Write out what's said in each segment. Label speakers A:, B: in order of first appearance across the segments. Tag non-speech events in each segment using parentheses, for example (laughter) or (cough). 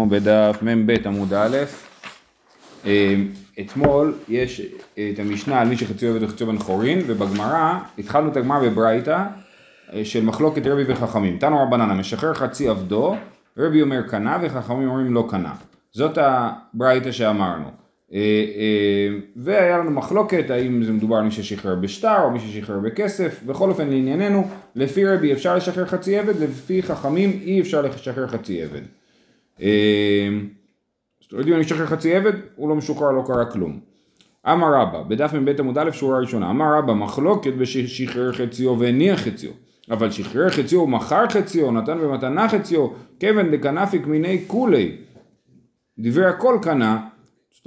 A: בדף מ"ב עמוד א', אה, אתמול יש את המשנה על מי שחציו עבד וחציו בן חורין ובגמרא, התחלנו את הגמרא בברייתא אה, של מחלוקת רבי וחכמים. תנו רבנן המשחרר חצי עבדו, רבי אומר קנה וחכמים אומרים לא קנה. זאת הברייתא שאמרנו. אה, והיה לנו מחלוקת האם זה מדובר על מי ששחרר בשטר או מי ששחרר בכסף, בכל אופן לענייננו, לפי רבי אפשר לשחרר חצי עבד, לפי חכמים אי אפשר לשחרר חצי עבד. זאת אומרת אם אני משחרר חצי עבד, הוא לא משוחרר, לא קרה כלום. אמר רבא, בדף מ"ב עמוד א' שורה ראשונה, אמר רבא מחלוקת בשחרר חציו והניח חציו, אבל שחרר חציו ומכר חציו, נתן במתנה חציו, כיוון דקנפיק מיני כולי, דברי הכל קנה,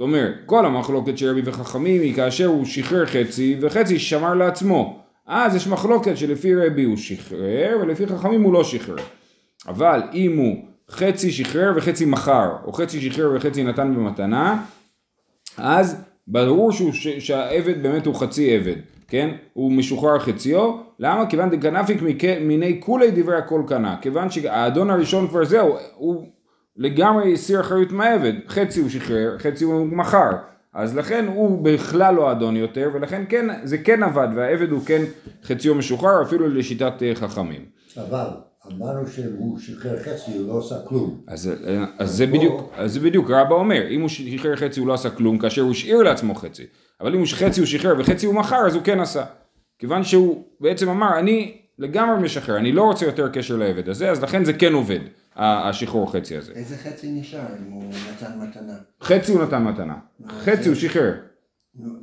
A: זאת אומרת, כל המחלוקת של רבי וחכמים היא כאשר הוא שחרר חצי וחצי שמר לעצמו. אז יש מחלוקת שלפי רבי הוא שחרר ולפי חכמים הוא לא שחרר. אבל אם הוא חצי שחרר וחצי מכר, או חצי שחרר וחצי נתן במתנה, אז ברור שהוא, שהעבד באמת הוא חצי עבד, כן? הוא משוחרר חציו, למה? כיוון דגנפיק מיני כולי דברי הכל קנה, כיוון שהאדון הראשון כבר זהו, הוא לגמרי הסיר אחריות מהעבד, חצי הוא שחרר, חצי הוא מכר, אז לכן הוא בכלל לא אדון יותר, ולכן כן, זה כן עבד, והעבד הוא כן חציו משוחרר, אפילו לשיטת אה, חכמים.
B: אבל אמרנו שהוא שחרר חצי, הוא לא עשה כלום.
A: אז, אז, זה בדיוק, אז זה בדיוק רבא אומר, אם הוא שחרר חצי הוא לא עשה כלום, כאשר הוא השאיר לעצמו חצי, אבל אם הוא חצי הוא שחרר וחצי הוא מכר, אז הוא כן עשה. כיוון שהוא בעצם אמר, אני לגמרי משחרר, אני לא רוצה יותר קשר לעבד הזה, אז לכן זה כן עובד, השחרור חצי הזה.
C: איזה חצי נשאר אם הוא נתן מתנה?
A: חצי הוא נתן מתנה, חצי הוא שחרר.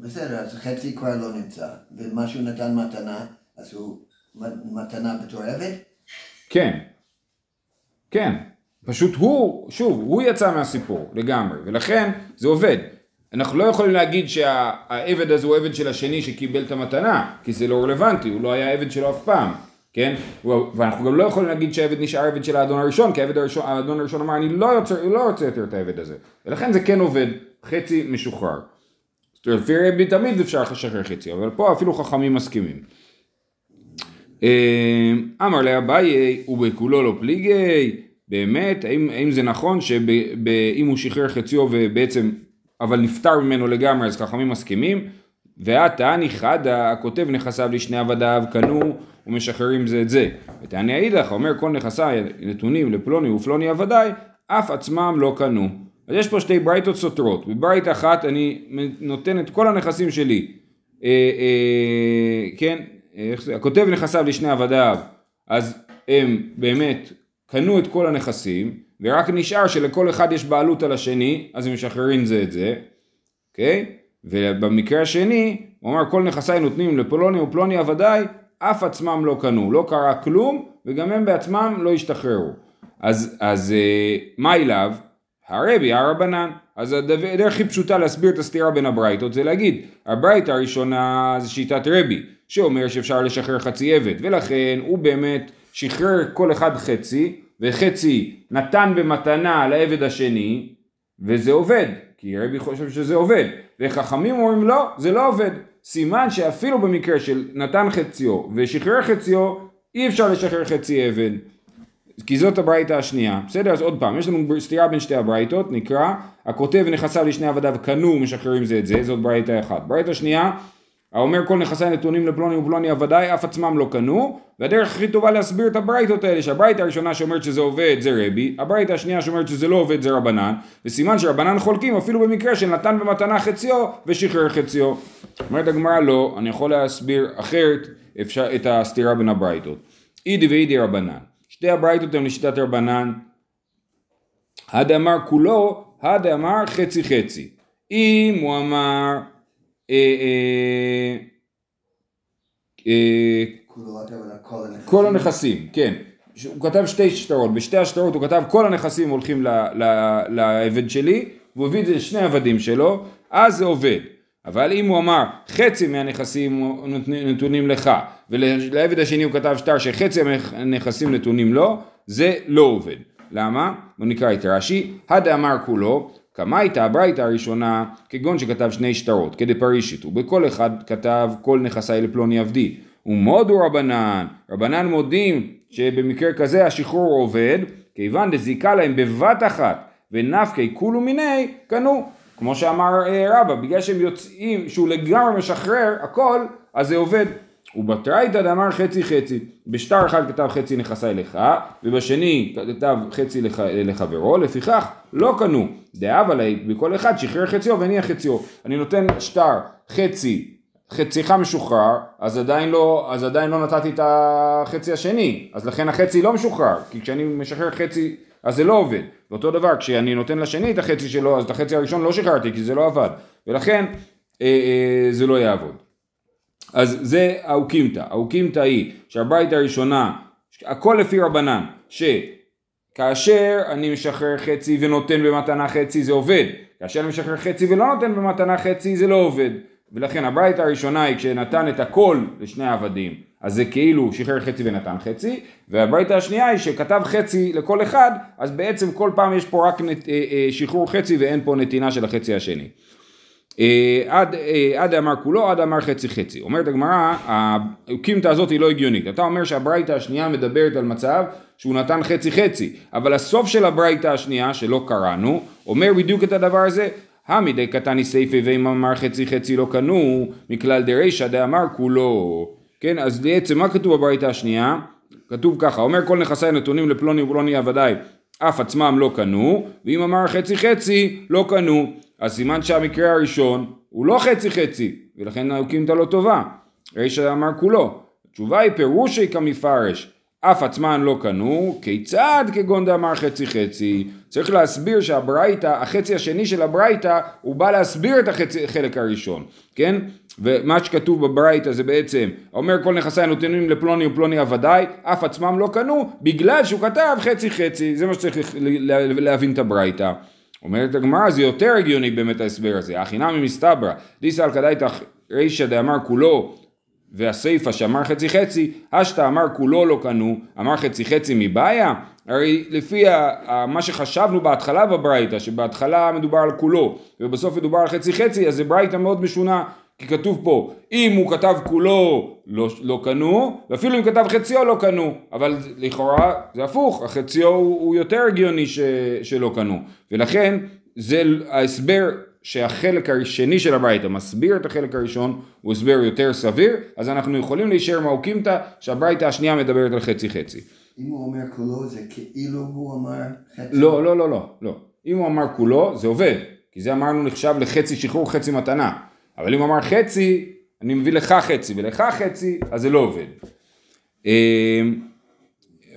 C: בסדר, אז חצי כבר לא נמצא, ומה שהוא נתן מתנה, אז הוא מתנה בתור עבד?
A: כן, כן, פשוט הוא, שוב, הוא יצא מהסיפור לגמרי, ולכן זה עובד. אנחנו לא יכולים להגיד שהעבד הזה הוא עבד של השני שקיבל את המתנה, כי זה לא רלוונטי, הוא לא היה עבד שלו אף פעם, כן? ואנחנו גם לא יכולים להגיד שהעבד נשאר עבד של האדון הראשון, כי העבד הראשון, האדון הראשון אמר אני לא רוצה, לא רוצה יותר את העבד הזה, ולכן זה כן עובד, חצי משוחרר. זאת אומרת, לפי רבי תמיד אפשר לשחרר חצי, אבל פה אפילו חכמים מסכימים. אמ, אמר לאביי ובכולו לא פליגי, באמת, האם, האם זה נכון שאם הוא שחרר חציו ובעצם, אבל נפטר ממנו לגמרי, אז חכמים מסכימים, והתעני חדה, הכותב נכסיו לשני עבדיו, קנו ומשחררים זה את זה. ותעני אידך, אומר כל נכסיי נתונים לפלוני ופלוני עבדיי, אף עצמם לא קנו. אז יש פה שתי ברייתות סותרות. בברית אחת אני נותן את כל הנכסים שלי, אה, אה, כן, הכותב נכסיו לשני עבדיו, אז הם באמת קנו את כל הנכסים, ורק נשאר שלכל אחד יש בעלות על השני, אז הם משחררים זה את זה, אוקיי? ובמקרה השני, הוא אמר כל נכסיי נותנים לפלוני ופלוני עבדיי, אף עצמם לא קנו, לא קרה כלום, וגם הם בעצמם לא השתחררו. אז, אז אה, מה אליו? הרבי, הרבנן. אז הדרך הכי פשוטה להסביר את הסתירה בין הברייתות זה להגיד, הברייתא הראשונה זה שיטת רבי, שאומר שאפשר לשחרר חצי עבד, ולכן הוא באמת שחרר כל אחד חצי, וחצי נתן במתנה לעבד השני, וזה עובד, כי רבי חושב שזה עובד, וחכמים אומרים לא, זה לא עובד. סימן שאפילו במקרה של נתן חציו ושחרר חציו, אי אפשר לשחרר חצי עבד. כי זאת הברייתא השנייה. בסדר? אז עוד פעם, יש לנו סתירה בין שתי הברייתות, נקרא, הכותב נכסיו לשני עבדיו קנו ומשחררים זה את זה, זאת ברייתא אחת. ברייתא שנייה, האומר כל נכסי נתונים לפלוני ופלוני עבדיי, אף עצמם לא קנו, והדרך הכי טובה להסביר את הברייתות האלה, שהברייתא הראשונה שאומרת שזה עובד זה רבי, הברייתא השנייה שאומרת שזה לא עובד זה רבנן, וסימן שרבנן חולקים אפילו במקרה של נתן במתנה חציו ושחרר חציו. אומרת הגמרא לא, אני יכול להסביר אחרת אפשר, את הסתירה בין הברייתות. אידי ואידי רבנן. שתי הברייתות הן לשיטת רבנן, הדאמר כולו, הדאמר חצי חצי. אם הוא אמר כל הנכסים, כן. הוא כתב שתי שטרות, בשתי השטרות הוא כתב כל הנכסים הולכים לעבד שלי, והוא הביא את זה לשני עבדים שלו, אז זה עובד. אבל אם הוא אמר חצי מהנכסים נתונים לך, ולעבד השני הוא כתב שטר שחצי מהנכסים נתונים לו, זה לא עובד. למה? בוא נקרא את רש"י, הדאמר כולו, כמה הייתה הברייתא הראשונה, כגון שכתב שני שטרות, כדפרישית, ובכל אחד כתב כל נכסי לפלוני עבדי. ומודו רבנן, רבנן מודים שבמקרה כזה השחרור עובד, כיוון דזיקה להם בבת אחת ונפקי כולו מיני קנו. כמו שאמר אה, רבא, בגלל שהם יוצאים, שהוא לגמרי משחרר הכל, אז זה עובד. ובתרייתא דאמר חצי חצי, בשטר אחד כתב חצי נכסי לך, ובשני כתב חצי לח, לחברו, לפיכך לא קנו, דאב עלי בכל אחד שחרר חציו והניח חציו. אני נותן שטר חצי, חציך משוחרר, אז עדיין לא, אז עדיין לא נתתי את החצי השני, אז לכן החצי לא משוחרר, כי כשאני משחרר חצי אז זה לא עובד. ואותו דבר, כשאני נותן לשני את החצי שלו, אז את החצי הראשון לא שחררתי, כי זה לא עבד. ולכן אה, אה, זה לא יעבוד. אז זה האוקימתא. האוקימתא היא שהברית הראשונה, הכל לפי רבנן, שכאשר אני משחרר חצי ונותן במתנה חצי זה עובד, כאשר אני משחרר חצי ולא נותן במתנה חצי זה לא עובד. ולכן הברית הראשונה היא כשנתן את הכל לשני העבדים, אז זה כאילו שחרר חצי ונתן חצי, והברית השנייה היא שכתב חצי לכל אחד, אז בעצם כל פעם יש פה רק נת, אה, אה, שחרור חצי ואין פה נתינה של החצי השני. אה, עד, עד אמר כולו, עד אמר חצי חצי. אומרת הגמרא, הקימתא הזאת היא לא הגיונית. אתה אומר שהברייתא השנייה מדברת על מצב שהוא נתן חצי חצי, אבל הסוף של הברייתא השנייה, שלא קראנו, אומר בדיוק את הדבר הזה, המידי קטני סייפי ואם אמר חצי חצי לא קנו, מכלל דרישא דאמר כולו. כן, אז בעצם מה כתוב בברייתא השנייה? כתוב ככה, אומר כל נכסי נתונים לפלוני ופלוני עבדי, אף עצמם לא קנו, ואם אמר חצי חצי, לא קנו. אז סימן שהמקרה הראשון הוא לא חצי חצי, ולכן האוקימתא לא טובה. רישא אמר כולו. התשובה היא פירושי כמפרש. אף עצמן לא קנו, כיצד כגון דאמר חצי חצי? צריך להסביר שהברייתא, החצי השני של הברייתא, הוא בא להסביר את החלק הראשון, כן? ומה שכתוב בברייתא זה בעצם, אומר כל נכסי הנותנים לפלוני ופלוני עבדי, אף עצמם לא קנו, בגלל שהוא כתב חצי חצי, זה מה שצריך להבין את הברייתא. אומרת הגמרא, זה יותר הגיוני באמת ההסבר הזה, הכינמי מסתברא, דיסא כדאיתא רישא דאמר כולו והסיפא שאמר חצי חצי, אשתא אמר כולו לא קנו, אמר חצי חצי מבעיה? הרי לפי מה שחשבנו בהתחלה בברייתא, שבהתחלה מדובר על כולו ובסוף מדובר על חצי חצי, אז זה ברייתא מאוד משונה, כי כתוב פה, אם הוא כתב כולו לא, לא קנו, ואפילו אם כתב חציו לא קנו, אבל לכאורה זה הפוך, החציו הוא, הוא יותר הגיוני ש, שלא קנו, ולכן זה ההסבר שהחלק השני של הברייתא מסביר את החלק הראשון הוא הסבר יותר סביר, אז אנחנו יכולים להישאר מהאוקימתא שהברייתא השנייה מדברת על חצי חצי.
C: אם הוא אומר כולו זה כאילו הוא אמר חצי?
A: לא, לא, לא, לא, לא. אם הוא אמר כולו זה עובד, כי זה אמרנו נחשב לחצי שחרור חצי מתנה. אבל אם הוא אמר חצי, אני מביא לך חצי ולך חצי, אז זה לא עובד. אמ,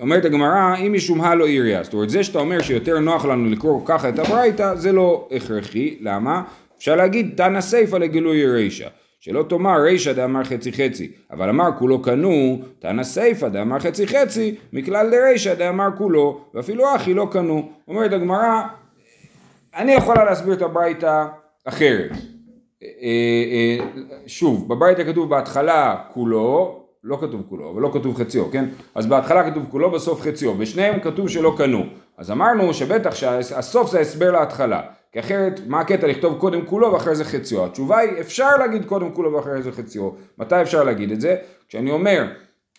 A: אומרת הגמרא, אם משום הלא עיריה, זאת אומרת זה שאתה אומר שיותר נוח לנו לקרוא ככה את הברייתא, זה לא הכרחי, למה? אפשר להגיד תנא סיפא לגילוי רישא, שלא תאמר רישא דאמר חצי חצי, אבל אמר כולו קנו, תנא סיפא דאמר חצי חצי, מכלל דרישא דאמר כולו, ואפילו אחי לא קנו. אומרת הגמרא, אני יכולה להסביר את הברייתא אחרת. אה, אה, שוב, בברייתא כתוב בהתחלה כולו, לא כתוב כולו, אבל לא כתוב חציו, כן? אז בהתחלה כתוב כולו, בסוף חציו, ושניהם כתוב שלא קנו. אז אמרנו שבטח שהסוף זה ההסבר להתחלה, כי אחרת מה הקטע לכתוב קודם כולו ואחרי זה חציו? התשובה היא אפשר להגיד קודם כולו ואחרי זה חציו. מתי אפשר להגיד את זה? כשאני אומר,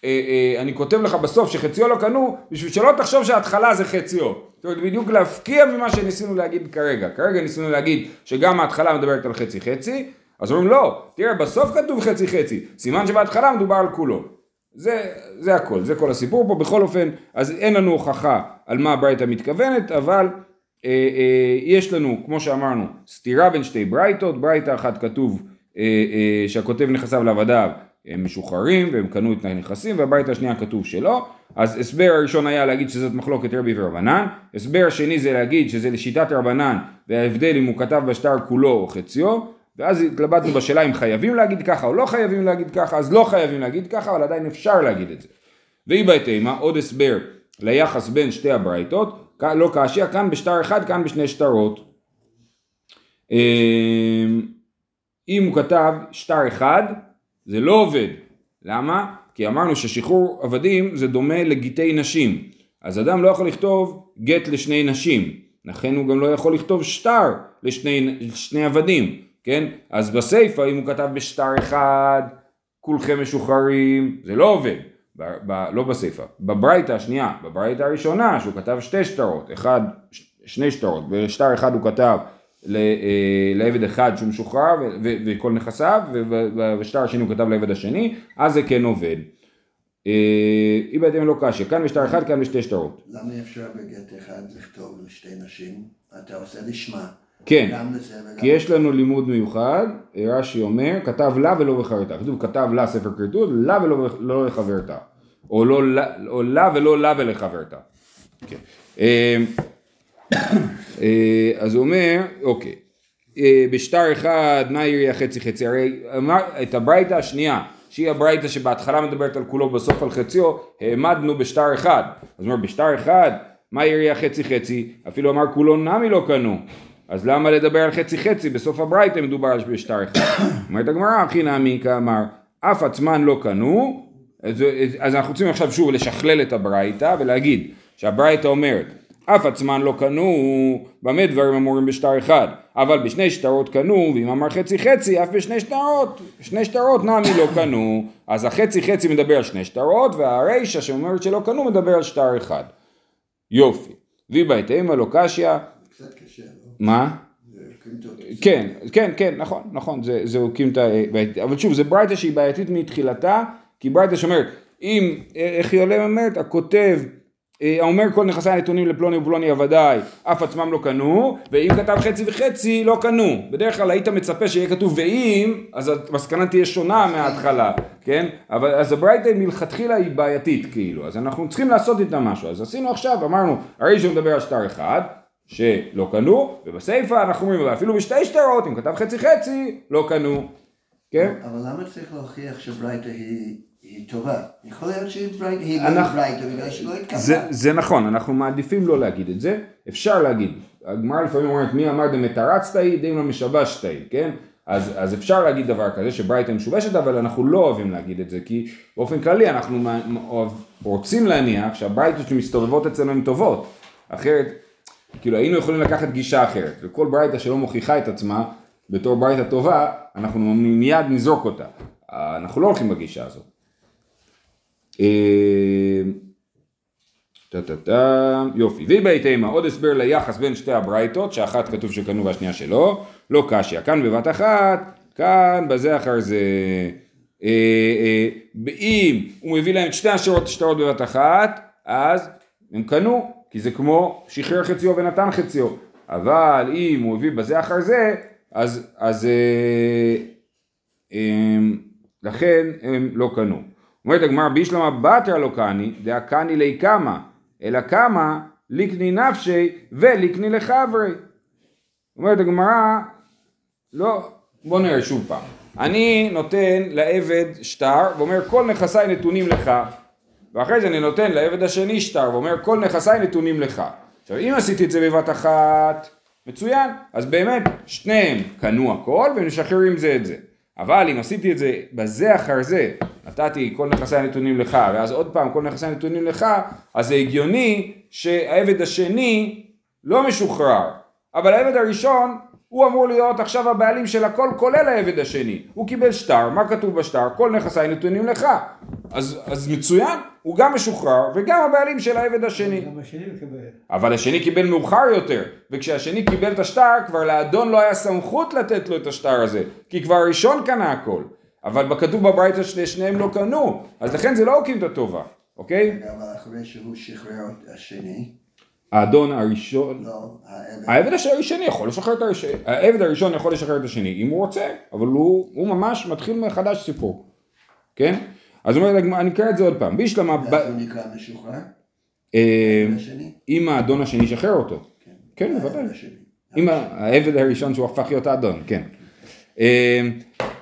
A: אה, אני כותב לך בסוף שחציו לא קנו, בשביל שלא תחשוב שההתחלה זה חציו. זאת אומרת, בדיוק להפקיע ממה שניסינו להגיד כרגע. כרגע ניסינו להגיד שגם ההתחלה מדברת על חצי חצי, אז אומרים לא, תראה בסוף כתוב חצי חצי, סימן שבהתחלה מדובר על כולו. זה, זה הכל, זה כל הסיפור פה, בכל אופן, אז אין לנו הוכחה על מה ברייתא מתכוונת, אבל אה, אה, יש לנו, כמו שאמרנו, סתירה בין שתי ברייתות, ברייתא אחת כתוב אה, אה, שהכותב נכסיו לעבדיו הם משוחררים והם קנו את הנכסים, והברייתא השנייה כתוב שלא, אז הסבר הראשון היה להגיד שזאת מחלוקת רבי ורבנן, הסבר השני זה להגיד שזה לשיטת רבנן וההבדל אם הוא כתב בשטר כולו או חציו, ואז התלבטנו בשאלה אם חייבים להגיד ככה או לא חייבים להגיד ככה, אז לא חייבים להגיד ככה, אבל עדיין אפשר להגיד את זה. ואי בהתאמה, עוד הסבר ליחס בין שתי הברייתות, לא כאשר כאן בשטר אחד, כאן בשני שטרות. אמ, אם הוא כתב שטר אחד, זה לא עובד. למה? כי אמרנו ששחרור עבדים זה דומה לגיטי נשים. אז אדם לא יכול לכתוב גט לשני נשים. לכן הוא גם לא יכול לכתוב שטר לשני עבדים. כן? אז בסיפא אם הוא כתב בשטר אחד, כולכם משוחררים, זה לא עובד, ב, ב, לא בסיפא, בברייתא השנייה, בברייתא הראשונה שהוא כתב שתי שטרות, אחד שני שטרות, בשטר אחד הוא כתב לעבד אחד שהוא משוחרר וכל נכסיו, ובשטר השני הוא כתב לעבד השני, אז זה כן עובד. אה, אם בהתאם לא קשה, כאן בשטר אחד, כאן בשתי שטרות.
C: למה אי אפשר בגט אחד לכתוב לשתי נשים? אתה עושה לשמה.
A: כן,
C: גם לזה וגם...
A: כי יש לנו לימוד מיוחד, רש"י אומר, כתב לה ולא בחברתה. כתוב כתב לה ספר כריתות, לה ולא לא לחברתה. או, לא, או לה ולא לה ולחברתה. כן. אה, אז הוא אומר, אוקיי, אה, בשטר אחד, מה יראה חצי חצי? הרי אמר, את הברייתא השנייה, שהיא הברייתא שבהתחלה מדברת על כולו, בסוף על חציו, העמדנו בשטר אחד. אז הוא אומר, בשטר אחד, מה יראה חצי חצי? אפילו אמר כולו נמי לא קנו. אז למה לדבר על חצי חצי? בסוף הברייתא מדובר על בשטר אחד. (coughs) אומרת הגמרא, הכי נמי כאמר, אף עצמן לא קנו, אז, אז אנחנו רוצים עכשיו שוב לשכלל את הברייתא ולהגיד שהברייתא אומרת אף עצמן לא קנו, במה דברים אמורים בשטר אחד, אבל בשני שטרות קנו, ואם אמר חצי חצי, אף בשני שטרות, שני שטרות נמי לא קנו, אז החצי חצי מדבר על שני שטרות, והרישא שאומרת שלא קנו מדבר על שטר אחד. יופי. ויבהתאמה לא קשיא,
C: קצת קשה, לא?
A: מה? כן, כן, כן, נכון, נכון, זה, זה הוקים את ה... אבל שוב, זה ברייתא שהיא בעייתית מתחילתה, כי ברייתא שאומרת, אם, איך היא עולה אומרת, הכותב, אה, האומר כל נכסי הנתונים לפלוני ופלוני הוודאי, אף עצמם לא קנו, ואם כתב חצי וחצי, לא קנו. בדרך כלל היית מצפה שיהיה כתוב ואם, אז המסקנה תהיה שונה מההתחלה, כן? אבל אז הברייתא מלכתחילה היא בעייתית, כאילו, אז אנחנו צריכים לעשות איתה משהו. אז עשינו עכשיו, אמרנו, הרי שהוא מדבר על שטר אחד, שלא קנו, ובסיפא אנחנו אומרים, אפילו בשתי שטרות, אם כתב חצי חצי, לא קנו, כן?
C: אבל למה צריך להוכיח שברייתא היא, היא טובה? יכול להיות שהיא ברייתא, לא בגלל שלא התקבלה.
A: זה, זה נכון, אנחנו מעדיפים לא להגיד את זה, אפשר להגיד, הגמרא לפעמים אומרת מי אמר דמתרצת היא דימא משבשת היא, כן? אז, אז אפשר להגיד דבר כזה שברייתא משובשת, אבל אנחנו לא אוהבים להגיד את זה, כי באופן כללי אנחנו רוצים להניח שהברייתות שמסתובבות אצלנו הן טובות, אחרת, כאילו היינו יכולים לקחת גישה אחרת, וכל ברייתא שלא מוכיחה את עצמה בתור ברייתא טובה, אנחנו מיד נזרוק אותה, אנחנו לא הולכים בגישה הזאת. אה, טה טה טה, יופי. והיא בהתאמה, עוד הסבר ליחס בין שתי הברייתות, שאחת כתוב שקנו והשנייה שלא, לא קשיא, כאן בבת אחת, כאן בזה אחר זה. אה, אה, אם הוא מביא להם את שתי השטרות שטרות בבת אחת, אז הם קנו, כי זה כמו שחרר חציו ונתן חציו. אבל אם הוא הביא בזה אחר זה, אז, אז אה, אמ, לכן הם לא קנו. אומרת הגמרא בישלמה בתרא לא קני, דאה קני לי קמא, אלא קמא ליקני נפשי וליקני לחברי. אומרת הגמרא, לא, בוא נראה שוב פעם. אני נותן לעבד שטר ואומר כל נכסיי נתונים לך. ואחרי זה אני נותן לעבד השני שטר ואומר כל נכסיי נתונים לך. עכשיו אם עשיתי את זה בבת אחת, מצוין, אז באמת שניהם קנו הכל והם משחררים זה את זה. אבל אם עשיתי את זה בזה אחר זה, נתתי כל נכסי הנתונים לך, ואז עוד פעם כל נכסי הנתונים לך, אז זה הגיוני שהעבד השני לא משוחרר. אבל העבד הראשון, הוא אמור להיות עכשיו הבעלים של הכל כולל העבד השני. הוא קיבל שטר, מה כתוב בשטר? כל נכסי נתונים לך. אז, אז מצוין, הוא גם משוחרר וגם הבעלים של העבד השני.
D: גם השני מקבל.
A: אבל השני קיבל מאוחר יותר, וכשהשני קיבל את השטר, כבר לאדון לא היה סמכות לתת לו את השטר הזה, כי כבר הראשון קנה הכל. אבל בכתוב בברייתא ששניהם לא קנו, אז לכן זה לא הוקים את הטובה, אוקיי?
C: אבל אחרי שהוא שחרר את השני,
A: האדון הראשון,
C: לא, העבד,
A: העבד הש- הראשני יכול לשחרר את הראשון, העבד הראשון יכול לשחרר את השני, אם הוא רוצה, אבל הוא, הוא ממש מתחיל מחדש סיפור, כן? אז הגמרא- אני אקרא את זה עוד פעם, בישלמה, ב-
C: הוא נקרא משוחרר,
A: אה,
C: השני,
A: אם האדון השני ישחרר אותו, כן,
C: העבד
A: בוודאי.
C: השני.
A: עם העבד הראשון שהוא הפך להיות האדון, כן.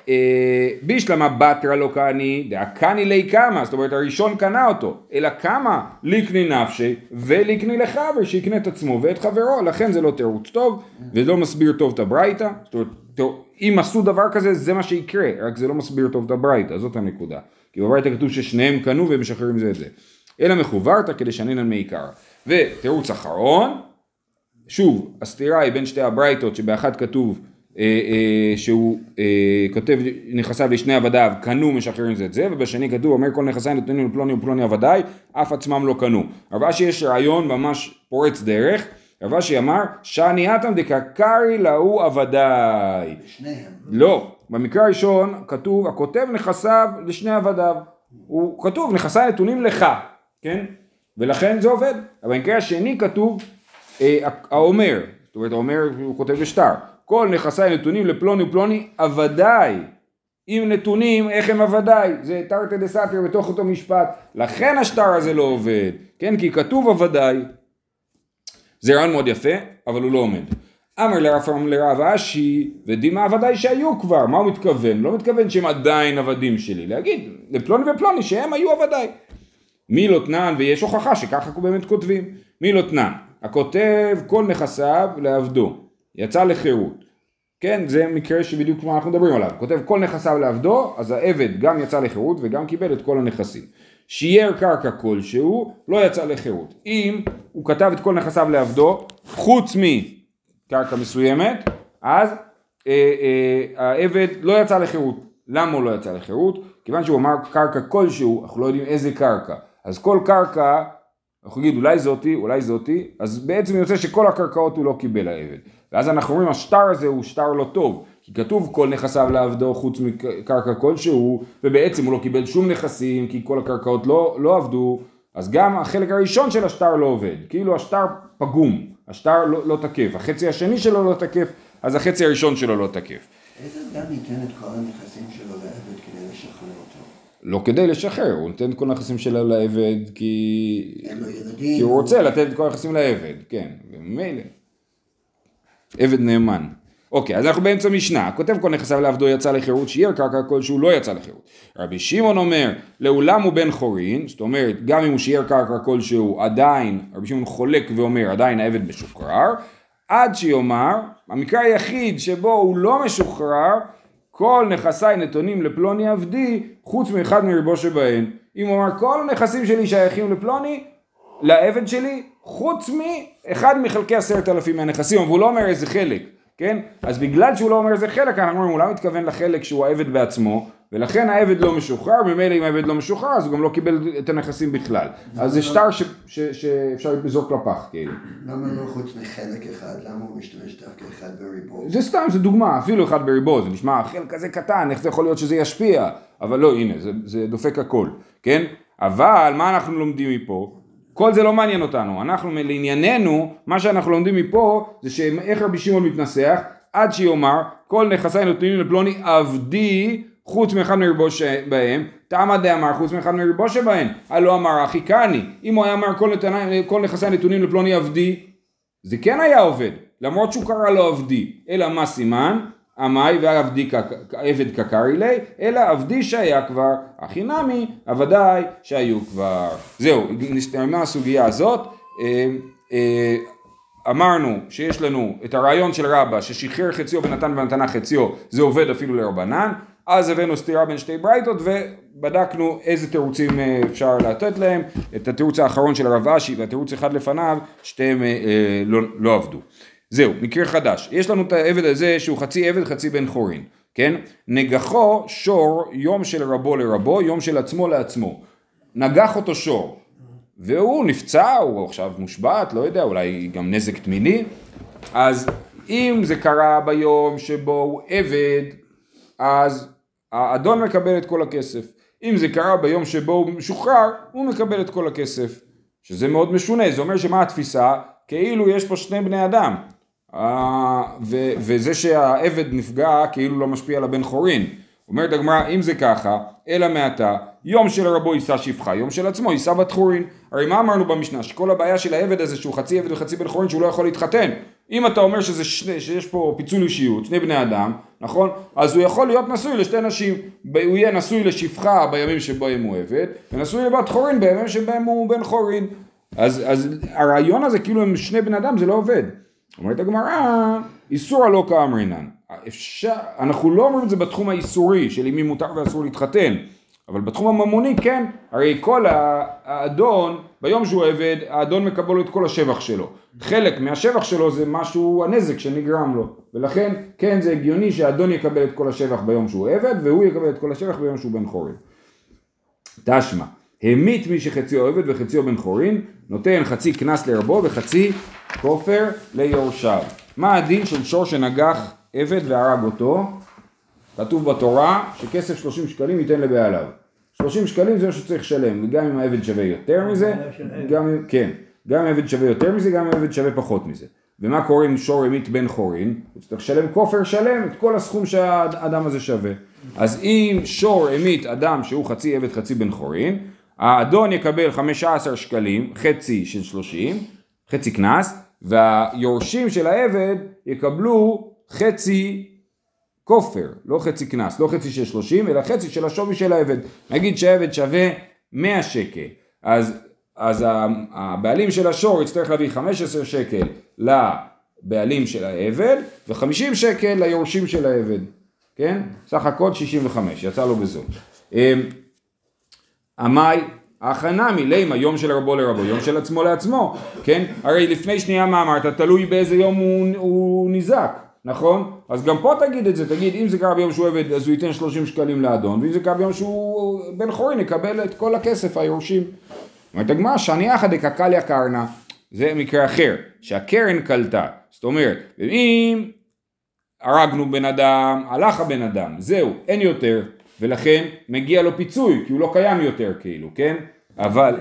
A: אה, בישלמה בתרא לא קני, דאה קני לי קמא, זאת אומרת הראשון קנה אותו, אלא קמא ליקני נפשי וליקני לחבר שיקנה את עצמו ואת חברו, לכן זה לא תירוץ טוב, ולא מסביר טוב את הברייתא, זאת אומרת, אם עשו דבר כזה זה מה שיקרה, רק זה לא מסביר טוב את הברייתא, זאת הנקודה. כי בברייתא כתוב ששניהם קנו והם משחררים זה את זה. אלא מחוברתא כדשנינן מעיקרא. ותירוץ אחרון, שוב, הסתירה היא בין שתי הברייתות שבאחד כתוב שהוא אה, כותב נכסיו לשני עבדיו קנו משחררים זה את זה ובשני כתוב אומר כל נכסיי נתונים לפלוני ופלוני עבדיי אף עצמם לא קנו. אבל שיש רעיון ממש פורץ דרך רב אשי אמר, שאני אטם דקקרי להוא עבדיי.
C: שניהם.
A: לא, במקרה הראשון כתוב, הכותב נכסיו לשני עבדיו. הוא כתוב, נכסיי נתונים לך, כן? ולכן זה עובד. אבל במקרה השני כתוב, אה, האומר, זאת אומרת האומר הוא כותב בשטר, כל נכסיי נתונים לפלוני ופלוני עבדיי. עם נתונים איך הם עבדיי, זה תרתי דה סתר בתוך אותו משפט, לכן השטר הזה לא עובד, כן, כי כתוב עבדיי, זה רעיון מאוד יפה, אבל הוא לא עומד. אמר לרב לרב אשי, ודימה עבדיי שהיו כבר, מה הוא מתכוון? לא מתכוון שהם עדיין עבדים שלי, להגיד לפלוני ופלוני שהם היו עבדיי. מי לא תנן, ויש הוכחה שככה באמת כותבים, מי לא תנן, הכותב כל נכסיו לעבדו, יצא לחירות. כן, זה מקרה שבדיוק כמו אנחנו מדברים עליו. כותב כל נכסיו לעבדו, אז העבד גם יצא לחירות וגם קיבל את כל הנכסים. שייר קרקע כלשהו, לא יצא לחירות. אם הוא כתב את כל נכסיו לעבדו, חוץ מקרקע מסוימת, אז אה, אה, העבד לא יצא לחירות. למה הוא לא יצא לחירות? כיוון שהוא אמר קרקע כלשהו, אנחנו לא יודעים איזה קרקע. אז כל קרקע, אנחנו נגיד אולי זאתי, אולי זאתי, אז בעצם יוצא שכל הקרקעות הוא לא קיבל העבד. ואז אנחנו אומרים השטר הזה הוא שטר לא טוב, כי כתוב כל נכסיו לעבדו חוץ מקרקע כלשהו, ובעצם הוא לא קיבל שום נכסים, כי כל הקרקעות לא, לא עבדו, אז גם החלק הראשון של השטר לא עובד, כאילו השטר פגום, השטר לא, לא תקף, החצי השני שלו לא תקף, אז החצי הראשון שלו לא תקף.
C: איזה אדם ייתן את כל הנכסים שלו לעבד כדי לשחרר אותו?
A: לא כדי לשחרר, הוא נותן את כל הנכסים שלו לעבד כי... כי הוא רוצה לתת את כל הנכסים לעבד, כן, ומילא. עבד נאמן. אוקיי, אז אנחנו באמצע משנה, כותב כל נכסיו לעבדו יצא לחירות, שיהיה קרקע כלשהו לא יצא לחירות. רבי שמעון אומר, לעולם הוא בן חורין, זאת אומרת, גם אם הוא שיער קרקע כלשהו, עדיין, רבי שמעון חולק ואומר, עדיין העבד משוחרר, עד שיאמר, המקרה היחיד שבו הוא לא משוחרר, כל נכסיי נתונים לפלוני עבדי, חוץ מאחד מריבו שבהן. אם הוא אמר, כל הנכסים שלי שייכים לפלוני, לעבד שלי, חוץ מאחד מחלקי עשרת אלפים מהנכסים, אבל הוא לא אומר איזה חלק, כן? אז בגלל שהוא לא אומר איזה חלק, אנחנו אומרים, הוא לא מתכוון לחלק שהוא העבד בעצמו, ולכן העבד לא משוחרר, ממילא אם העבד לא משוחרר, אז הוא גם לא קיבל את הנכסים בכלל. אז זה שטר ש- ש- שאפשר לזרוק לפח, כאילו.
C: למה לא חוץ מחלק אחד? למה הוא משתמש דווקא אחד בריבו?
A: זה סתם, זה דוגמה, אפילו אחד בריבו, זה נשמע חלק כזה קטן, איך זה יכול להיות שזה ישפיע? אבל לא, הנה, זה, זה דופק הכל, כן? אבל מה אנחנו לומדים מפה? כל זה לא מעניין אותנו, אנחנו לענייננו, מה שאנחנו לומדים מפה זה שאיך רבי שמעון מתנסח, עד שיאמר כל נכסי נותנים לפלוני עבדי חוץ מאחד מריבו שבהם, תמה דאמר חוץ מאחד מריבו שבהם, הלא אמר אחי קני, אם הוא היה אמר כל, נתני, כל נכסי הנתונים לפלוני עבדי, זה כן היה עובד, למרות שהוא קרא לו עבדי, אלא מה סימן? עמי ועבדי עבד קקרי לי, אלא עבדי שהיה כבר, הכי נמי, עבדיי שהיו כבר. זהו, נסתיימה הסוגיה הזאת. אה, אה, אמרנו שיש לנו את הרעיון של רבא ששחרר חציו ונתן במתנה חציו, זה עובד אפילו לרבנן. אז הבאנו סתירה בין שתי ברייתות ובדקנו איזה תירוצים אה, אפשר לתת להם. את התירוץ האחרון של הרב אשי והתירוץ אחד לפניו, שתיהם אה, לא, לא עבדו. זהו, מקרה חדש. יש לנו את העבד הזה שהוא חצי עבד חצי בן חורין, כן? נגחו שור יום של רבו לרבו, יום של עצמו לעצמו. נגח אותו שור. והוא נפצע, הוא עכשיו מושבת, לא יודע, אולי גם נזק תמיני. אז אם זה קרה ביום שבו הוא עבד, אז האדון מקבל את כל הכסף. אם זה קרה ביום שבו הוא משוחרר, הוא מקבל את כל הכסף. שזה מאוד משונה, זה אומר שמה התפיסה? כאילו יש פה שני בני אדם. אה, ו- וזה שהעבד נפגע כאילו לא משפיע על הבן חורין. אומרת הגמרא, אם זה ככה, אלא מעתה, יום של רבו יישא שפחה, יום של עצמו יישא בת חורין. הרי מה אמרנו במשנה? שכל הבעיה של העבד הזה שהוא חצי עבד וחצי בן חורין שהוא לא יכול להתחתן. אם אתה אומר שזה שני, שיש פה פיצול אישיות, שני בני אדם, נכון? אז הוא יכול להיות נשוי לשתי נשים. הוא יהיה נשוי לשפחה בימים שבהם הוא עבד, ונשוי לבת חורין בימים שבהם הוא בן חורין. אז, אז הרעיון הזה כאילו הם שני בני אדם זה לא עובד. אומרת הגמרא, איסור הלא כאמרינן. אפשר, אנחנו לא אומרים את זה בתחום האיסורי של מי מותר ואסור להתחתן, אבל בתחום הממוני כן, הרי כל האדון, ביום שהוא עבד, האדון מקבל את כל השבח שלו. חלק מהשבח שלו זה משהו, הנזק שנגרם לו, ולכן כן זה הגיוני שהאדון יקבל את כל השבח ביום שהוא עבד, והוא יקבל את כל השבח ביום שהוא בן חורין. תשמע, המית מי שחציו עבד וחציו בן חורין, נותן חצי קנס לרבו וחצי כופר ליורשיו. מה הדין של שור שנגח עבד והרג אותו? כתוב בתורה שכסף 30 שקלים ייתן לבעליו. 30 שקלים זה מה שצריך לשלם, וגם אם העבד שווה יותר מזה, גם אם, כן, גם אם העבד שווה יותר מזה, גם אם העבד שווה פחות מזה. ומה קורה אם שור המית בן חורין? הוא צריך לשלם כופר שלם את כל הסכום שהאדם הזה שווה. אז אם שור המית אדם שהוא חצי עבד חצי בן חורין, האדון יקבל 15 שקלים, חצי של 30, חצי קנס, והיורשים של העבד יקבלו חצי כופר, לא חצי קנס, לא חצי של 30, אלא חצי של השווי של העבד. נגיד שהעבד שווה 100 שקל, אז, אז הבעלים של השור יצטרך להביא 15 שקל לבעלים של העבד, ו-50 שקל ליורשים של העבד, כן? סך הכל 65, יצא לו בזאת. עמאי, הכנה מלימה, יום של רבו לרבו, יום של עצמו לעצמו, כן? הרי לפני שנייה מה אמרת? תלוי באיזה יום הוא, הוא נזעק. נכון? אז גם פה תגיד את זה, תגיד אם זה קרה ביום שהוא עבד אז הוא ייתן 30 שקלים לאדון ואם זה קרה ביום שהוא בן חורין יקבל את כל הכסף היורשים. אומרת הגמרא שאני יחד דקקליה קרנה זה מקרה אחר שהקרן קלטה זאת אומרת אם הרגנו בן אדם הלך הבן אדם זהו אין יותר ולכן מגיע לו פיצוי כי הוא לא קיים יותר כאילו כן אבל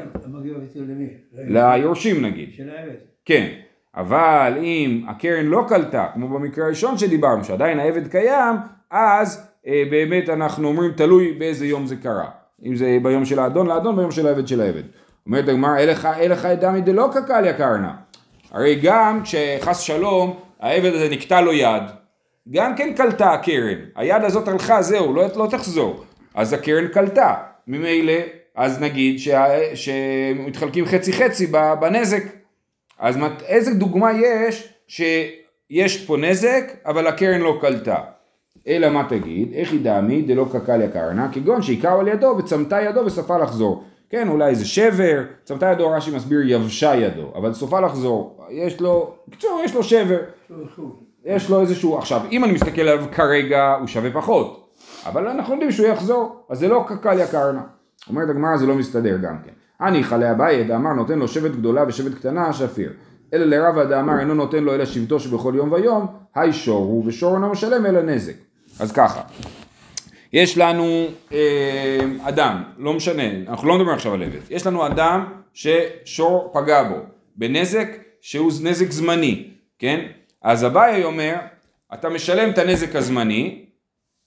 A: ליורשים נגיד
D: של העבד
A: כן אבל אם הקרן לא קלטה, כמו במקרה הראשון שדיברנו, שעדיין העבד קיים, אז אה, באמת אנחנו אומרים תלוי באיזה יום זה קרה. אם זה ביום של האדון לאדון, ביום של העבד של העבד. אומרת הגמרא, אין לך את דמי דלא קקליה קרנה. הרי גם כשחס שלום העבד הזה נקטע לו יד, גם כן קלטה הקרן. היד הזאת הלכה, זהו, לא, לא תחזור. אז הקרן קלטה. ממילא, אז נגיד שה, שמתחלקים חצי חצי בנזק. אז איזה דוגמה יש שיש פה נזק אבל הקרן לא קלטה? אלא מה תגיד? איך היא דמי דלא קקליה קרנה? כגון שהיכהו על ידו וצמתה ידו וסופה לחזור. כן, אולי זה שבר, צמתה ידו רש"י מסביר יבשה ידו, אבל סופה לחזור, יש לו, בקיצור יש לו שבר, יש לו איזשהו, עכשיו אם אני מסתכל עליו כרגע הוא שווה פחות, אבל אנחנו יודעים שהוא יחזור, אז זה לא קקליה קרנה. אומרת הגמרא זה לא מסתדר גם כן. אני חלה אביי דאמר נותן לו שבט גדולה ושבט קטנה שפיר. אלא לרבה דאמר אינו נותן לו אלא שבטו שבכל יום ויום, היי שור הוא ושור אינו משלם אלא נזק. אז ככה, יש לנו אה, אדם, לא משנה, אנחנו לא מדברים עכשיו על עבד, יש לנו אדם ששור פגע בו בנזק שהוא נזק זמני, כן? אז אביי אומר, אתה משלם את הנזק הזמני,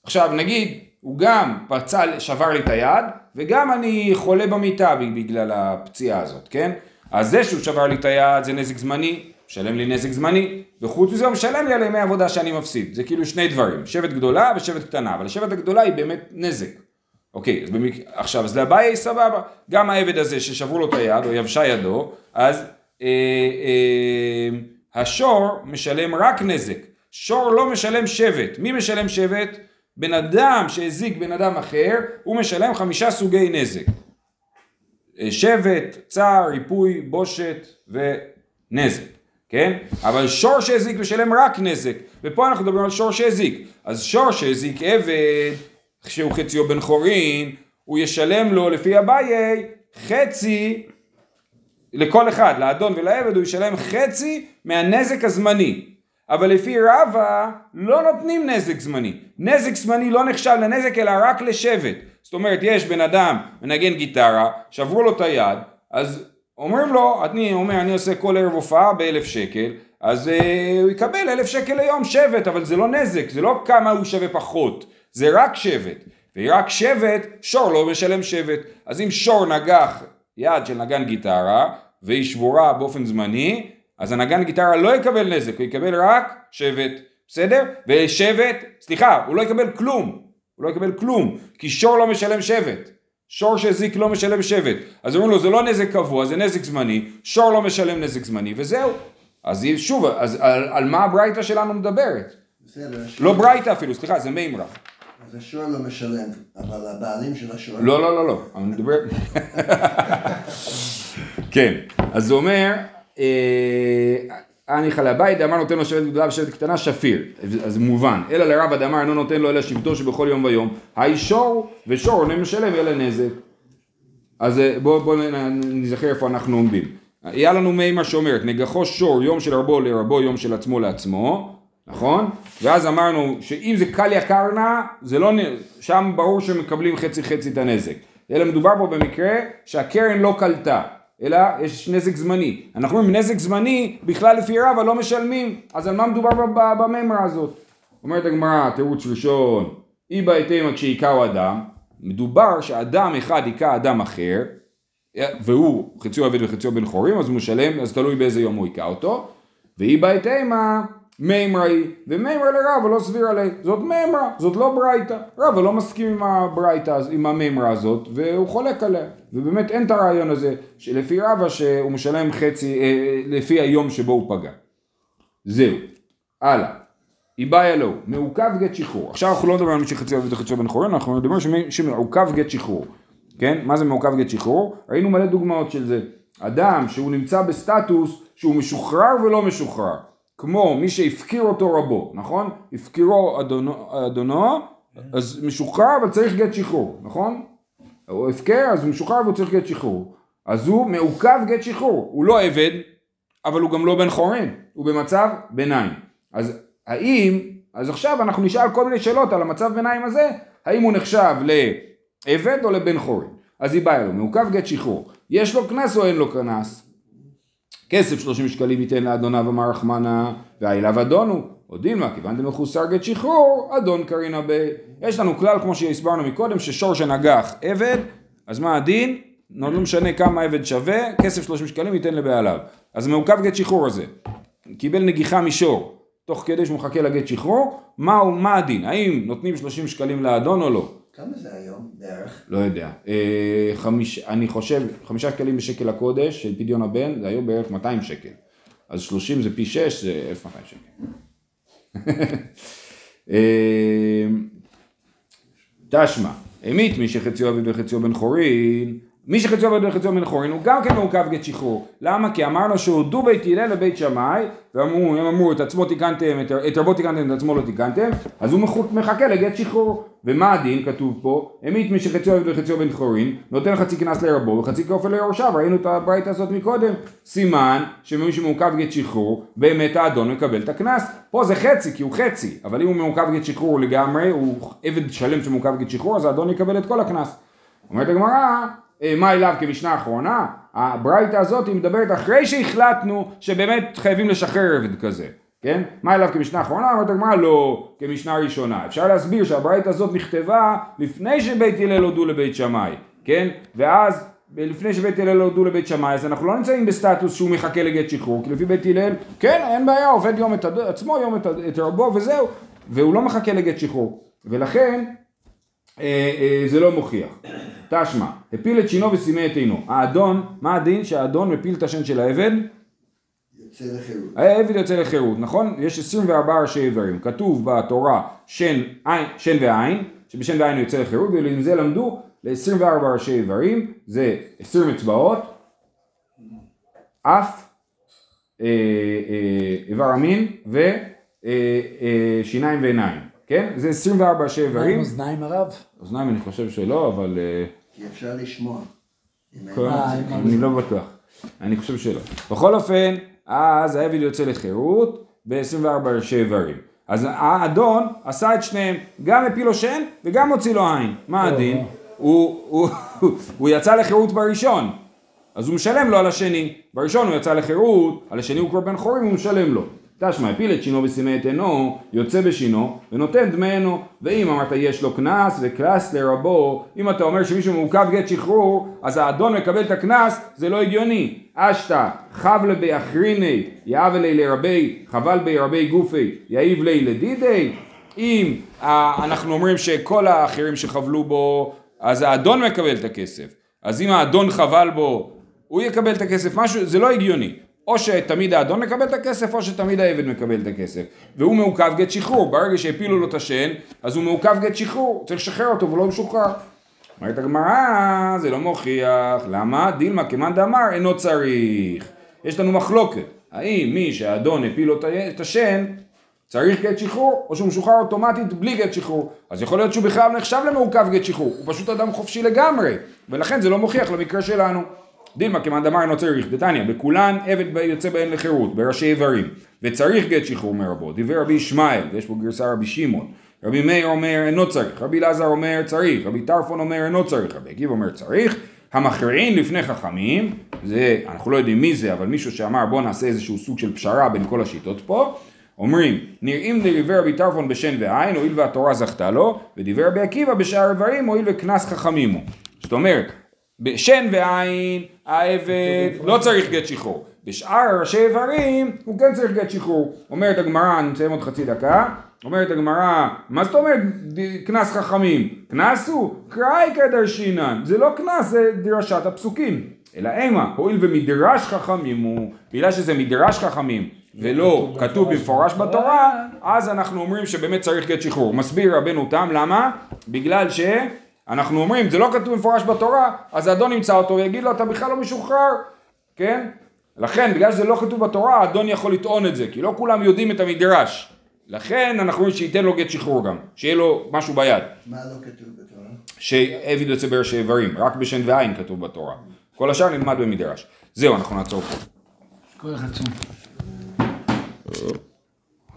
A: עכשיו נגיד הוא גם פצע, שבר לי את היד, וגם אני חולה במיטה בגלל הפציעה הזאת, כן? אז זה שהוא שבר לי את היד זה נזק זמני, משלם לי נזק זמני, וחוץ מזה הוא משלם לי על ימי עבודה שאני מפסיד. זה כאילו שני דברים, שבט גדולה ושבט קטנה, אבל השבט הגדולה היא באמת נזק. אוקיי, אז במק... עכשיו, אז לבעיה סבבה, גם העבד הזה ששברו לו את היד, או יבשה ידו, אז אה, אה, השור משלם רק נזק. שור לא משלם שבט. מי משלם שבט? בן אדם שהזיק בן אדם אחר, הוא משלם חמישה סוגי נזק. אה, שבט, צער, ריפוי, בושת ונזק, כן? אבל שור שהזיק משלם רק נזק, ופה אנחנו מדברים על שור שהזיק. אז שור שהזיק עבד, שהוא חציו בן חורין, הוא ישלם לו לפי אביי חצי לכל אחד, לאדון ולעבד הוא ישלם חצי מהנזק הזמני. אבל לפי רבא לא נותנים נזק זמני. נזק זמני לא נחשב לנזק אלא רק לשבט. זאת אומרת יש בן אדם מנגן גיטרה, שברו לו את היד, אז אומרים לו, אני אומר אני עושה כל ערב הופעה באלף שקל, אז אה, הוא יקבל אלף שקל ליום שבט, אבל זה לא נזק, זה לא כמה הוא שווה פחות, זה רק שבט. ורק שבט, שור לא משלם שבט. אז אם שור נגח יד של נגן גיטרה, והיא שבורה באופן זמני, אז הנגן גיטרה לא יקבל נזק, הוא יקבל רק שבט, בסדר? ושבט, סליחה, הוא לא יקבל כלום, הוא לא יקבל כלום, כי שור לא משלם שבט. שור שהזיק לא משלם שבט. אז אומרים לו זה לא נזק קבוע, זה נזק זמני, שור לא משלם נזק זמני, וזהו. אז שוב, אז על, על מה הברייתא שלנו מדברת?
C: בסדר.
A: לא ברייתא אפילו, סליחה, זה מימרה.
C: אז השור לא משלם, אבל הבעלים של השור...
A: לא, לא, לא, לא, אני מדבר... כן, אז זה אומר, אני חלה בית, דאמר נותן לו שבט גדולה ושבט קטנה שפיר, אז מובן, אלא לרב דאמר אינו נותן לו אלא שבטו שבכל יום ויום, היי שור ושור אינו משלם אלא נזק. אז אה, בואו בוא נזכר איפה אנחנו עומדים. היה לנו מימר שאומרת, נגחו שור יום של רבו לרבו, יום של עצמו לעצמו, נכון? ואז אמרנו שאם זה קליה קרנה, זה לא, שם ברור שמקבלים חצי חצי את הנזק. אלא מדובר פה במקרה שהקרן לא קלטה, אלא יש נזק זמני. אנחנו אומרים נזק זמני, בכלל לפי רבא לא משלמים, אז על מה מדובר ב- ב- במימרה הזאת? אומרת הגמרא, תירוץ ראשון, אי בהתאמה כשהיכהו אדם, מדובר שאדם אחד היכה אדם אחר, והוא חציו עבד וחציו בן חורים, אז הוא משלם, אז תלוי באיזה יום הוא היכה אותו, ואי בהתאמה מימרה היא, ומימרה לרבא לא סביר עליה, זאת מימרה, זאת לא ברייתא, רבא לא מסכים עם הברייתא, עם המימרה הזאת, והוא חולק עליה, ובאמת אין את הרעיון הזה, שלפי רבא שהוא משלם חצי, אה, לפי היום שבו הוא פגע. זהו, הלאה. איבאיה לו, מעוכב גט שחרור. עכשיו אנחנו לא מדברים על מי שחציו עבד וחציו בן חורין, אנחנו מדברים שמי- שמעוכב גט שחרור. כן? מה זה מעוכב גט שחרור? ראינו מלא דוגמאות של זה. אדם שהוא נמצא בסטטוס שהוא משוחרר ולא משוחרר. כמו מי שהפקיר אותו רבו, נכון? הפקירו אדונו, אדונו אז משוחרר אבל צריך גט שחרור, נכון? הוא הפקר אז הוא משוחרר והוא צריך גט שחרור. אז הוא מעוכב גט שחרור. הוא לא עבד, אבל הוא גם לא בן חורין, הוא במצב ביניים. אז האם, אז עכשיו אנחנו נשאל כל מיני שאלות על המצב ביניים הזה, האם הוא נחשב לעבד או לבן חורין. אז היא באה לו, מעוכב גט שחרור. יש לו קנס או אין לו קנס? כסף 30 שקלים ייתן לאדוניו אמר רחמנה, והאליו אדונו. או דילמה, כיוון דמחוסר גט שחרור, אדון קרינה ב... יש לנו כלל, כמו שהסברנו מקודם, ששור שנגח עבד, אז מה הדין? לא משנה כמה עבד שווה, כסף 30 שקלים ייתן לבעליו. אז מעוכב גט שחרור הזה. קיבל נגיחה משור, תוך כדי שהוא מחכה לגט שחרור, מה, מה הדין? האם נותנים 30 שקלים לאדון או לא?
C: כמה זה היום בערך?
A: לא יודע. אה, חמיש, אני חושב, חמישה שקלים בשקל הקודש של פדיון הבן, זה היו בערך 200 שקל. אז 30 זה פי 6, זה 1,200 שקל. (laughs) אה, תשמע, המית מי שחציו עבד וחציו בן חורין, מי שחציו עבד וחציו בן חורין הוא גם כן מעוכב גט שחרור. למה? כי אמרנו שהודו בית הלל לבית שמאי, ואמרו, הם אמרו את עצמו תיקנתם, את, את רבו תיקנתם, את עצמו לא תיקנתם, אז הוא מחכה לגט שחרור. ומה הדין כתוב פה? המית מי שחציו עבד וחציו בן חורין, נותן חצי קנס לרבו וחצי כופר ליורשיו, ראינו את הברייתא הזאת מקודם. סימן שמי שמעוכב גט שחרור, באמת האדון מקבל את הקנס. פה זה חצי, כי הוא חצי, אבל אם הוא מעוכב גט שחרור לגמרי, הוא עבד שלם שמעוכב גט שחרור, אז האדון יקבל את כל הקנס. אומרת הגמרא, מה אליו כמשנה האחרונה? הברייתא הזאת היא מדברת אחרי שהחלטנו שבאמת חייבים לשחרר עבד כזה, כן? מה אליו כמשנה האחרונה? אומרת הגמרא לא כמשנה ראשונה. אפשר להסביר שהברייתא הזאת נכתבה לפני שבית הלל הודו לבית שמאי, כן? ואז לפני שבית הלל הודו לבית שמאי, אז אנחנו לא נמצאים בסטטוס שהוא מחכה לגט שחרור, כי לפי בית הלל, כן, אין בעיה, עובד יום את עצמו, יום את, את רבו וזהו, והוא לא מחכה לגט שחרור. ולכן, אה, אה, זה לא מוכיח. תשמע, הפיל את שינו וסימא את עינו. האדון, מה הדין שהאדון מפיל את השן של העבד?
C: יוצא לחירות.
A: העבד יוצא לחירות, נכון? יש 24 ראשי איברים. כתוב בתורה שן, עין, שן ועין, שבשן ועין הוא יוצא לחירות, ועם זה למדו ל-24 ראשי איברים, זה 20 אצבעות, אף, אה, אה, איבר המין ושיניים ועיניים, כן? זה 24 ראשי
D: מה עם
A: איברים.
D: אוזניים הרב?
A: אוזניים אני חושב שלא, אבל... אה,
C: כי אפשר לשמוע.
D: אה,
A: אני לא בטוח. אני חושב שלא. בכל אופן, אז העבד יוצא לחירות ב-24 ראשי איברים. אז האדון עשה את שניהם, גם הפיל לו שן וגם הוציא לו עין. מה הדין? הוא, הוא, הוא יצא לחירות בראשון, אז הוא משלם לו על השני. בראשון הוא יצא לחירות, על השני הוא כבר בן חורים, הוא משלם לו. תשמע, הפיל את שינו וסימא את עינו, יוצא בשינו, ונותן דמי עינו. ואם אמרת יש לו קנס, וקנס לרבו, אם אתה אומר שמישהו מעוכב גט שחרור, אז האדון מקבל את הקנס, זה לא הגיוני. אשתא, חבלה באחריני, יאב אלי לרבי, חבל בי רבי גופי, יאיב לי לדידי. אם אה, אנחנו אומרים שכל האחרים שחבלו בו, אז האדון מקבל את הכסף. אז אם האדון חבל בו, הוא יקבל את הכסף, משהו, זה לא הגיוני. או שתמיד האדון מקבל את הכסף, או שתמיד העבד מקבל את הכסף. והוא מעוכב גט שחרור, ברגע שהפילו לו את השן, אז הוא מעוכב גט שחרור, צריך לשחרר אותו ולא משוחרר. אומרת הגמרא, זה לא מוכיח, למה? דילמה כמאן דאמר אינו צריך. יש לנו מחלוקת, האם מי שהאדון הפיל לו את השן, צריך גט שחרור, או שהוא משוחרר אוטומטית בלי גט שחרור. אז יכול להיות שהוא בכלל נחשב למעוכב גט שחרור, הוא פשוט אדם חופשי לגמרי, ולכן זה לא מוכיח למקרה שלנו. דילמה כמאן דמר אינו צריך, דתניא, בכולן עבד יוצא בהן לחירות, בראשי איברים, וצריך גט שחרור מרבו, דיבר רבי ישמעאל, ויש פה גרסה רבי שמעון, רבי מאיר אומר אינו צריך, רבי אלעזר אומר צריך, רבי טרפון אומר אינו צריך, רבי עקיבא אומר צריך, המכריעין לפני חכמים, זה, אנחנו לא יודעים מי זה, אבל מישהו שאמר בוא נעשה איזשהו סוג של פשרה בין כל השיטות פה, אומרים, נראים דריבר רבי טרפון בשן ועין, הואיל והתורה זכתה לו, ודיבר רבי עקיבא בשאר איברים, הואיל וקנס חכמים הוא. זאת אומרת, בשן ועין, העבד לא צריך גט שחרור. בשאר ראשי איברים, הוא כן צריך גט שחרור. אומרת הגמרא, אני מסיים עוד חצי דקה, אומרת הגמרא, מה זאת אומרת קנס חכמים? קנס הוא קראי כדרשינן, זה לא קנס, זה דרשת הפסוקים. אלא אימה, הואיל ומדרש חכמים הוא, בגלל שזה מדרש חכמים ולא כתוב במפורש בתורה, אז אנחנו אומרים שבאמת צריך גט שחרור. מסביר רבנו תם, למה? בגלל שאנחנו אומרים, זה לא כתוב במפורש בתורה, אז האדון ימצא אותו ויגיד לו, אתה בכלל לא משוחרר, כן? לכן, בגלל שזה לא כתוב בתורה, האדון יכול לטעון את זה, כי לא כולם יודעים את המדרש. לכן אנחנו אומרים שייתן לו גט שחרור גם, שיהיה לו משהו ביד.
C: מה לא כתוב בתורה?
A: שעבד יוצא בראשי איברים, רק בשן ועין כתוב בתורה. כל השאר נלמד במדרש. זהו, אנחנו נעצור פה.
D: כל אחד שם.